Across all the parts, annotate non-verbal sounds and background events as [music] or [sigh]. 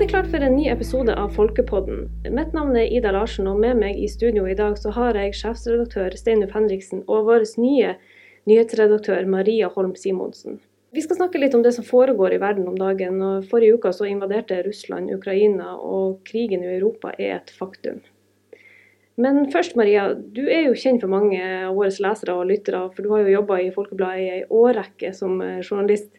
er det klart for en ny episode av Folkepodden. Mitt navn er Ida Larsen, og med meg i studio i dag så har jeg sjefsredaktør Steinulf Henriksen og vår nye nyhetsredaktør Maria Holm Simonsen. Vi skal snakke litt om det som foregår i verden om dagen. og Forrige uke så invaderte Russland Ukraina, og krigen i Europa er et faktum. Men først, Maria, du er jo kjent for mange av våre lesere og lyttere, for du har jo jobba i Folkebladet i ei årrekke som eh, journalist.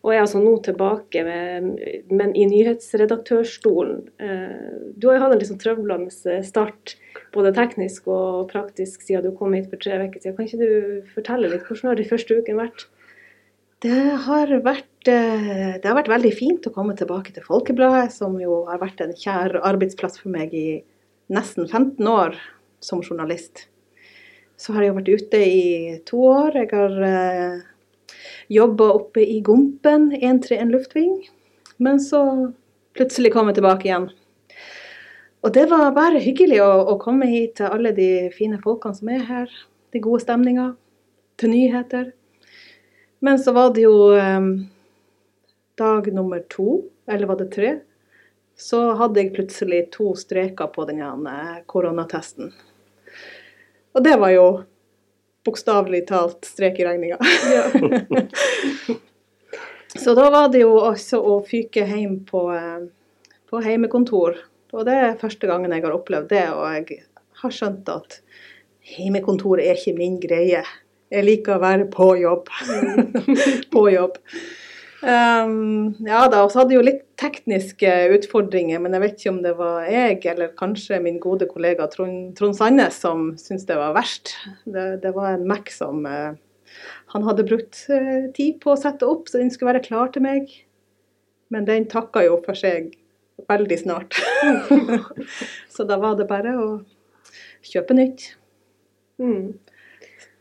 Og er altså nå tilbake, med, men i nyhetsredaktørstolen. Eh, du har jo hatt en litt sånn trøblende start, både teknisk og praktisk, siden du kom hit for tre uker siden. Kan ikke du fortelle litt, hvordan har de første ukene vært? Det har, vært, eh, det har vært veldig fint å komme tilbake til Folkebladet, som jo har vært en kjær arbeidsplass for meg i nesten 15 år som journalist. Så har jeg vært ute i to år. Jeg har eh, Jobba oppe i Gompen, 131 luftving. Men så plutselig kom jeg tilbake igjen. Og det var bare hyggelig å, å, komme hit til alle de fine folkene som er her. De gode stemninger. Til nyheter. Men så var det jo eh, dag nummer to, eller var det tre, så hadde jeg plutselig to streker på den koronatesten. Og det var jo bokstavelig talt strek i regninga. Ja. [laughs] så da var det jo også å fyke hjem på, eh, på heimekontor. Og det er første gangen jeg har opplevd det, og jeg har skjønt at heimekontor er ikke min greie. Jeg liker å være på jobb. [laughs] på jobb. Um, ja da, og så hadde jo litt tekniske utfordringer, men jeg vet ikke om det var jeg eller kanskje min gode kollega Trond, Trond Sandnes som syntes det var verst. Det, det var en Mac som uh, han hadde brukt uh, tid på å sette opp, så den skulle være klar til meg. Men den takka jo for seg veldig snart. [laughs] så da var det bare å kjøpe nytt. Mm.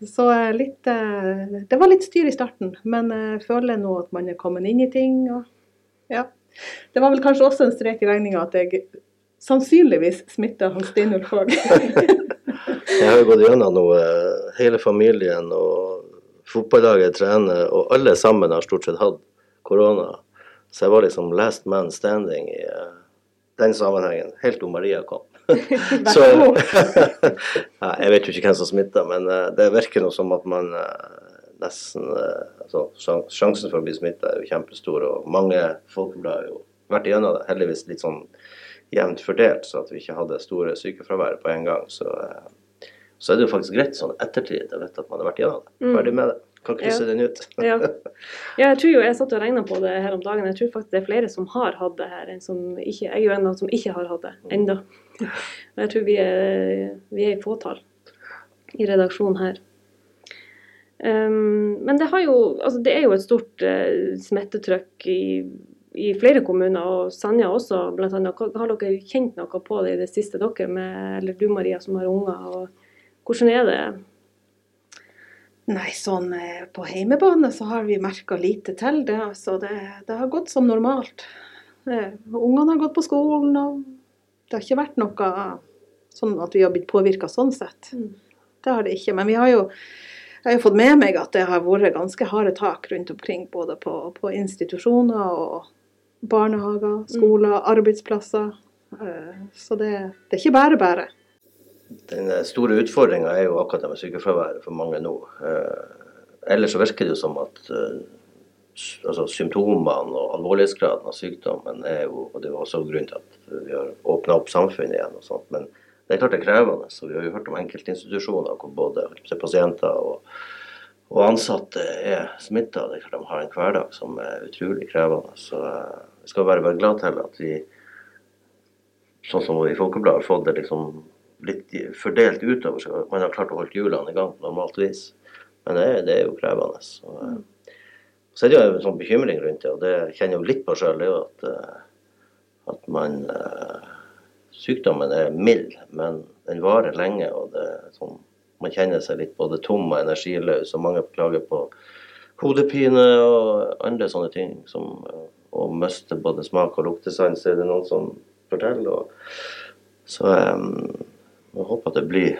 Så eh, litt, eh, det var litt styr i starten, men jeg føler nå at man er kommet inn i ting. Og, ja. Det var vel kanskje også en strek i regninga at jeg sannsynligvis smitta han Steinulf òg. [laughs] jeg har jo gått gjennom noe, hele familien og fotballaget trener, og alle sammen har stort sett hatt korona. Så jeg var liksom last man standing i den sammenhengen, helt om Maria kom. Så [laughs] ja, Jeg vet jo ikke hvem som smitta, men uh, det virker noe som at man uh, nesten uh, altså, Sjansen for å bli smitta er jo kjempestor, og mange folk har jo vært igjennom det. Heldigvis litt sånn jevnt fordelt, så at vi ikke hadde store sykefravær på en gang. Så, så er det jo faktisk greit sånn ettertid å vite at man har vært gjennom det. Mm. Ferdig med det. Kan krysse ja. den ut. ja. ja. jeg tror jo, jeg satt og regna på det her om dagen. Jeg tror faktisk det er flere som har hatt det her, enn som ikke Jeg er jo en av dem som ikke har hatt det ennå. Men [laughs] jeg tror vi er, vi er i fåtall i redaksjonen her. Um, men det, jo, altså det, er jo et stort uh, smittetrykk i, i, flere kommuner, og Sanja også bl.a. Har dere kjent noe på det i det siste, dere, med, eller du Maria som har unger? og Hvordan er det? Nei, sånn eh, på heimebane så har vi merka lite til det. Altså, det, det har gått som normalt. Eh, ungene har gått på skolen, og det har ikke vært noe sånn at vi har blitt påvirka sånn sett. Mm. Det har det ikke. Men vi har jo, jeg har jo fått med meg at det har vært ganske harde tak rundt omkring. Både på, på institusjoner og barnehager, skoler, mm. arbeidsplasser. Eh, så det, det er ikke bare bare. Den store utfordringa er jo akkurat det med sykefraværet for mange nå. Eh, ellers så virker det jo som at eh, altså symptomene og alvorlighetsgraden av sykdommen er jo og Det er også grunnen til at vi har åpna opp samfunnet igjen. og sånt, Men det er klart det er krevende. så Vi har jo hørt om enkeltinstitusjoner hvor både pasienter og, og ansatte er smitta. Det er klart de har en hverdag som er utrolig krevende. Så eh, vi skal være, glad til at vi, sånn som i Folkebladet, har fått det liksom litt fordelt utover. så Man har klart å holde hjulene i gang på normalt vis. Men det, er, det er jo krevende. Så, eh, så er det jo en sånn bekymring rundt det, og det kjenner jeg jo litt på sjøl. At, jo at man eh, Sykdommen er mild, men den varer lenge. og det er sånn, Man kjenner seg litt både tom og energiløs. og Mange klager på hodepine og andre sånne ting. som Å miste både smak og luktesans, er det noen som forteller. Og, så um, jeg håper at det blir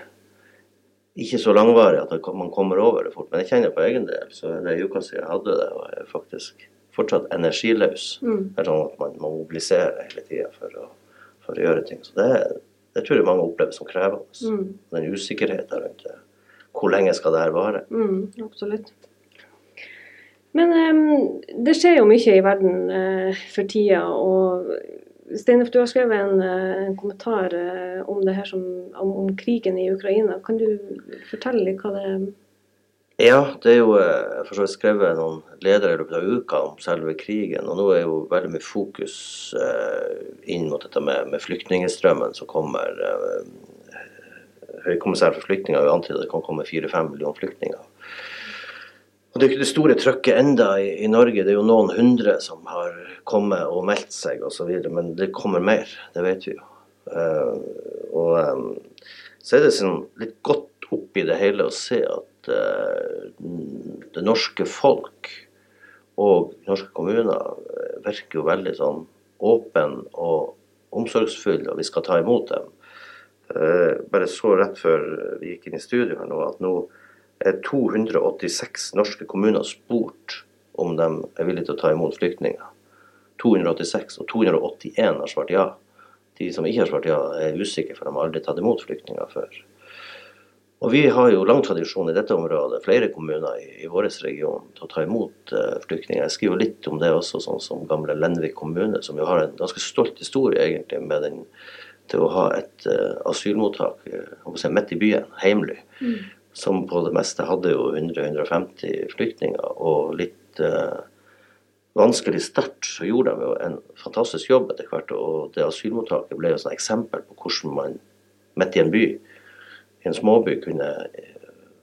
ikke så langvarig at man kommer over det fort. Men jeg kjenner på egen del, så det er uke siden jeg hadde det, og jeg faktisk fortsatt energiløs. Mm. Det er sånn at man må mobilisere hele tida for, for å gjøre ting. Så det, det tror jeg mange opplever som krevende. Mm. Den usikkerheten rundt det. Hvor lenge skal det her vare? Mm, absolutt. Men um, det skjer jo mye i verden uh, for tida, og Steinulf, du har skrevet en, eh, en kommentar eh, om det her som, om, om krigen i Ukraina. Kan du fortelle litt hva det er? Ja, det er jo eh, for så vidt skrevet noen ledere i løpet av uka om selve krigen. Og nå er jo veldig mye fokus inn mot dette med, med flyktningstrømmen som kommer. Høykommissær for flyktninger har antydet at det kan komme fire-fem millioner flyktninger. Og Det er jo ikke det store trøkket enda i, i Norge. Det er jo noen hundre som har kommet og meldt seg osv. Men det kommer mer, det vet vi jo. Uh, og um, så er det sånn litt godt oppi det hele å se at uh, det norske folk og norske kommuner virker jo veldig sånn åpen og omsorgsfull, og vi skal ta imot dem. Uh, bare så rett før vi gikk inn i studio her nå, at nå 286 norske kommuner spurt om de er villige til å ta imot flyktninger. 286, og 281 har svart ja. De som ikke har svart ja, er usikre, for de har aldri tatt imot flyktninger før. Og vi har jo lang tradisjon i dette området, flere kommuner i, i vår region, til å ta imot eh, flyktninger. Jeg skriver litt om det også, sånn som gamle Lenvik kommune, som jo har en ganske stolt historie egentlig med den til å ha et eh, asylmottak eh, si, midt i byen, Heimly, som på det meste hadde jo 100-150 flyktninger. Og litt eh, vanskelig start, så gjorde de jo en fantastisk jobb etter hvert. Og det asylmottaket ble jo et eksempel på hvordan man midt i en by, i en småby, kunne eh,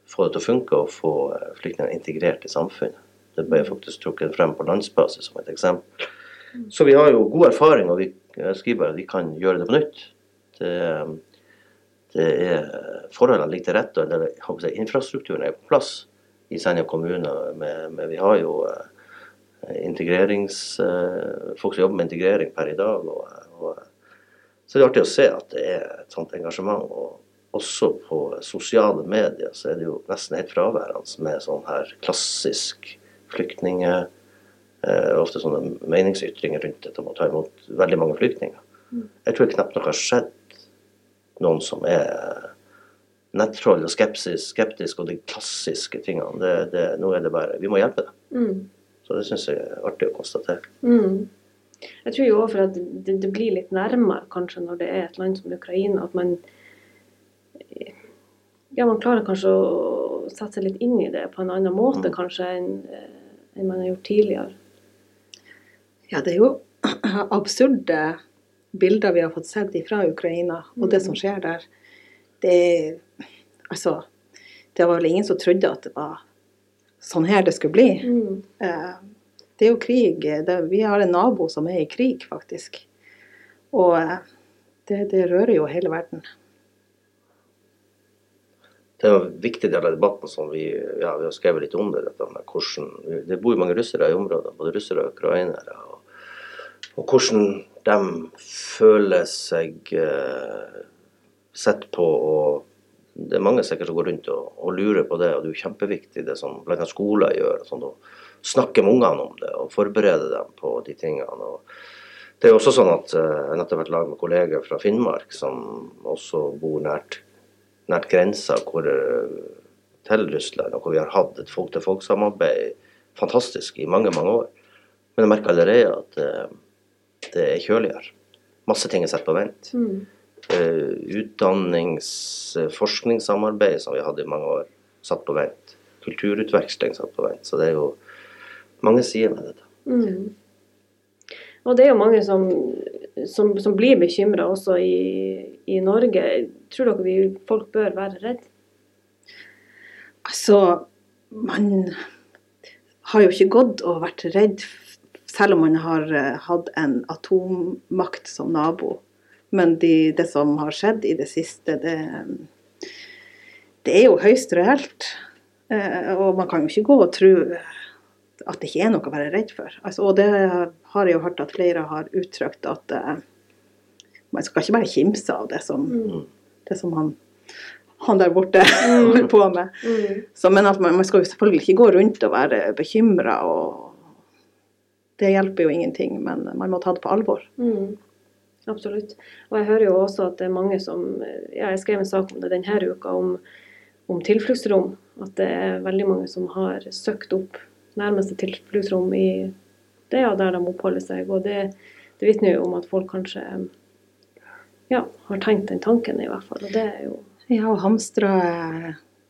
få det til å funke og få flyktningene integrert i samfunnet. Det ble faktisk trukket frem på landsbasis som et eksempel. Så vi har jo god erfaring, og vi skriver at vi kan gjøre det på nytt. Det, det er Forholdene ligger til rette, å si, infrastrukturen er på plass i Senja kommune. Med, med, vi har jo eh, integrerings... eh, folk som jobber med integrering per i dag. Og, og, så det er artig å se at det er et sånt engasjement. og også på sosiale medier så er det jo nesten helt fraværende med sånn her klassisk flyktninger eh, Ofte sånne meningsytringer rundt dette om å ta imot veldig mange flyktninger. Jeg tror knapt noe har skjedd noen som er nettroll og skepsis, skeptisk og de klassiske tingene. Det, det, nå er det bare Vi må hjelpe dem. mm. Så det syns jeg er artig å konstatere. Mm. Jeg tror jo også for at det, det blir litt nærmere kanskje når det er et land som Ukraina, at man ja, man klarer kanskje å sette seg litt inn i det på en annen måte Mm. kanskje enn en enn man har gjort tidligere. Ja, det er jo [clears throat] absurde bilder vi har fått sett fra Ukraina, og det som skjer der. Det Altså, det var vel ingen som trodde at det var sånn her det skulle bli. Mm. Eh, Det er jo krig. Det, vi har en nabo som er i krig, faktisk. Og eh, det, det rører jo hele verden. Det er en viktig del av debatten som vi, ja, vi har skrevet litt om det. Dette med hvordan, det bor jo mange russere i området, både russere og ukrainere. Og, og hvordan de føler seg eh, sett på. og Det er mange sikkert som går rundt og, og lurer på det, og det er jo kjempeviktig det som bl.a. skoler gjør. Sånn, å snakke med ungene om det og forberede dem på de tingene. og det er jo også sånn at eh, Jeg har nettopp vært lag med kolleger fra Finnmark som også bor nært nært grensa eh, til Russland, og hvor vi har hatt et folk-til-folk-samarbeid fantastisk i mange, mange år. Men jeg merker allerede at det er kjøligere. Masse ting er satt på vent. Mm. Uh, Utdannings-, eh, forskningssamarbeid som vi hadde i mange år, satt på vent. Kulturutveksling satt på vent. Så det er jo mange sider med dette. Mm. Og det er jo mange som, som, som blir bekymra også i, i Norge. Tror dere vi, folk bør være redd? Altså, man har jo ikke gått og vært redd, selv om man har eh, hatt en atommakt som nabo. Men de, det som har skjedd i det siste, det, det er jo høyst reelt. Eh, og man kan jo ikke gå og tro at det ikke er noe å være redd for. Altså, og det har jeg jo hørt at flere har uttrykt at eh, man skal ikke bare kimse av det som, Mm. det som han, han der borte [laughs] holder på med. Mm. Så, men at man, man skal jo selvfølgelig ikke gå rundt og være bekymra og det hjelper jo ingenting, men man må ta det på alvor. Mm. Absolutt. Og jeg hører jo også at det er mange som ja, Jeg skrev en sak om det denne uka, om, om tilfluktsrom. At det er veldig mange som har søkt opp nærmeste tilfluktsrom i det og der de oppholder seg. Og det, det vitner jo om at folk kanskje ja, har tenkt den tanken, i hvert fall. Og det er jo Ja, og hamstra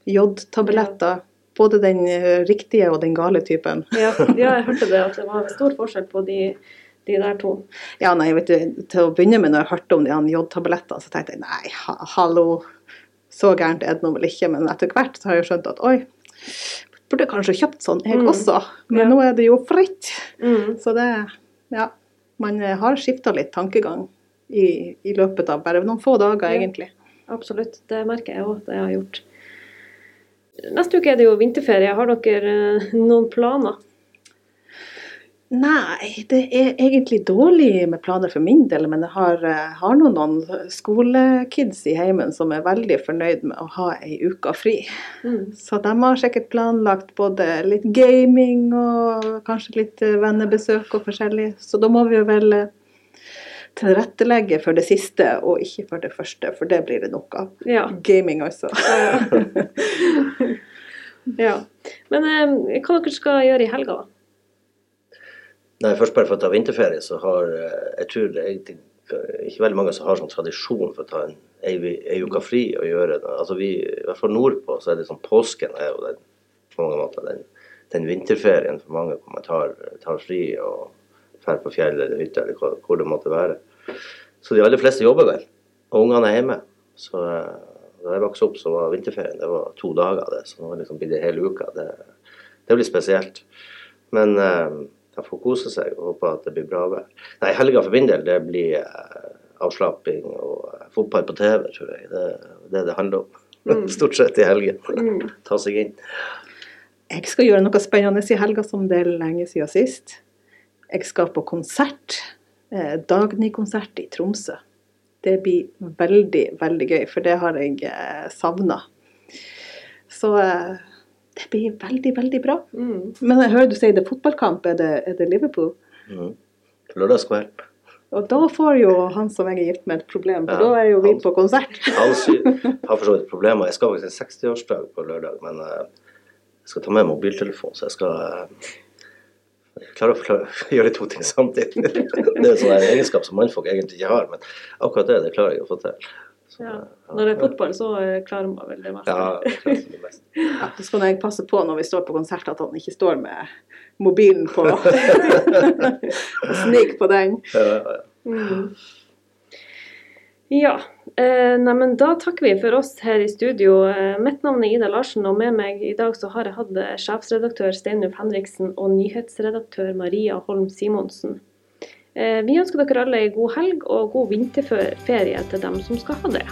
jodtabletter. Både den eh, riktige og den gale typen. [laughs] ja, ja, jeg hørte det, at det var stor forskjell på de, de der to. Ja, nei, vet du, Til å begynne med, når jeg hørte om de jodtabletter, så tenkte jeg nei, ha, hallo, så gærent er det nå vel ikke. Men etter hvert så har jeg skjønt at oi, burde kanskje kjøpt sånn jeg Mm. også. Men Ja. nå er det jo fritt. Mm. Så det Ja. Man eh, har skifta litt tankegang i, i løpet av bare noen få dager, Ja. egentlig. Absolutt, det merker jeg òg at jeg har gjort. Neste uke er det jo vinterferie. Har dere eh, noen planer? Nei, det er egentlig dårlig med planer for min del, men jeg har, eh, har noen, noen skolekids i heimen som er veldig fornøyd med å ha ei uke fri. Mm. Så de har sikkert planlagt både litt gaming og kanskje litt eh, vennebesøk og forskjellig. Så da må vi jo vel tilrettelegge for det siste og ikke for det første, for det blir det nok av. Ja. Gaming, altså. ja. Men eh, hva dere skal gjøre i helga, da? Nei, først bare for å ta vinterferie, så har eh, jeg tror det er ikke veldig mange som har sånn tradisjon for å ta en ei, uke fri og gjøre det. Altså vi, I hvert fall nordpå så er det sånn påsken er jo den, på mange måter den, den vinterferien for mange hvor man tar, tar fri og drar på fjell eller hytte eller hvor, hvor det måtte være. Så de aller fleste jobber vel, og ungene er hjemme. Så eh, da jeg vokste opp, så var vinterferien det var to dager. det, Så nå liksom blir det hele uka. Det, det blir spesielt. Men eh, de får kose seg og håpe at det blir bra vær. Nei, helga for min del, det blir eh, avslapping og eh, fotball på TV, tror jeg. Det er det det handler om. Mm. [laughs] Stort sett i helgen. Mm. [laughs] Ta seg inn. Jeg skal gjøre noe spennende i helga som det er lenge siden sist. Jeg skal på konsert. Eh, Dagny-konsert i Tromsø. Det blir veldig, veldig gøy, for det har jeg eh, savna. Så eh, det blir veldig, veldig bra. Mm. Men jeg hører du sier det er fotballkamp. Er det, er det Liverpool? Mm. Lørdagskveld. Og da får jo han som jeg er gift med, et problem, for Ja, da er jo vi han- på konsert. han. [laughs] Har for så vidt problemer. Jeg skal faktisk en 60-årsdag på lørdag, men eh, jeg skal ta med mobiltelefon, så jeg skal eh, klare å [laughs] gjøre to ting samtidig. [laughs] Det er en sånn egenskap som mannfolk egentlig ikke har, men akkurat det, det klarer jeg å få til. Så, Ja. Når det er fotball, så eh, klarer man vel det meste. Ja, klarer det meste. [laughs] Ja, så skal jeg passe på når vi står på konsert, at han ikke står med mobilen på og sniker på den. Ja, ja, ja. Mm. Ja. Eh, Neimen, da takker vi for oss her i studio. Eh, mitt navn er Ida Larsen, og med meg i dag så har jeg hatt eh, sjefsredaktør Steinulf Henriksen og nyhetsredaktør Maria Holm Simonsen. Eh, vi ønsker dere alle ei god helg og god vinterferie til dem som skal ha det.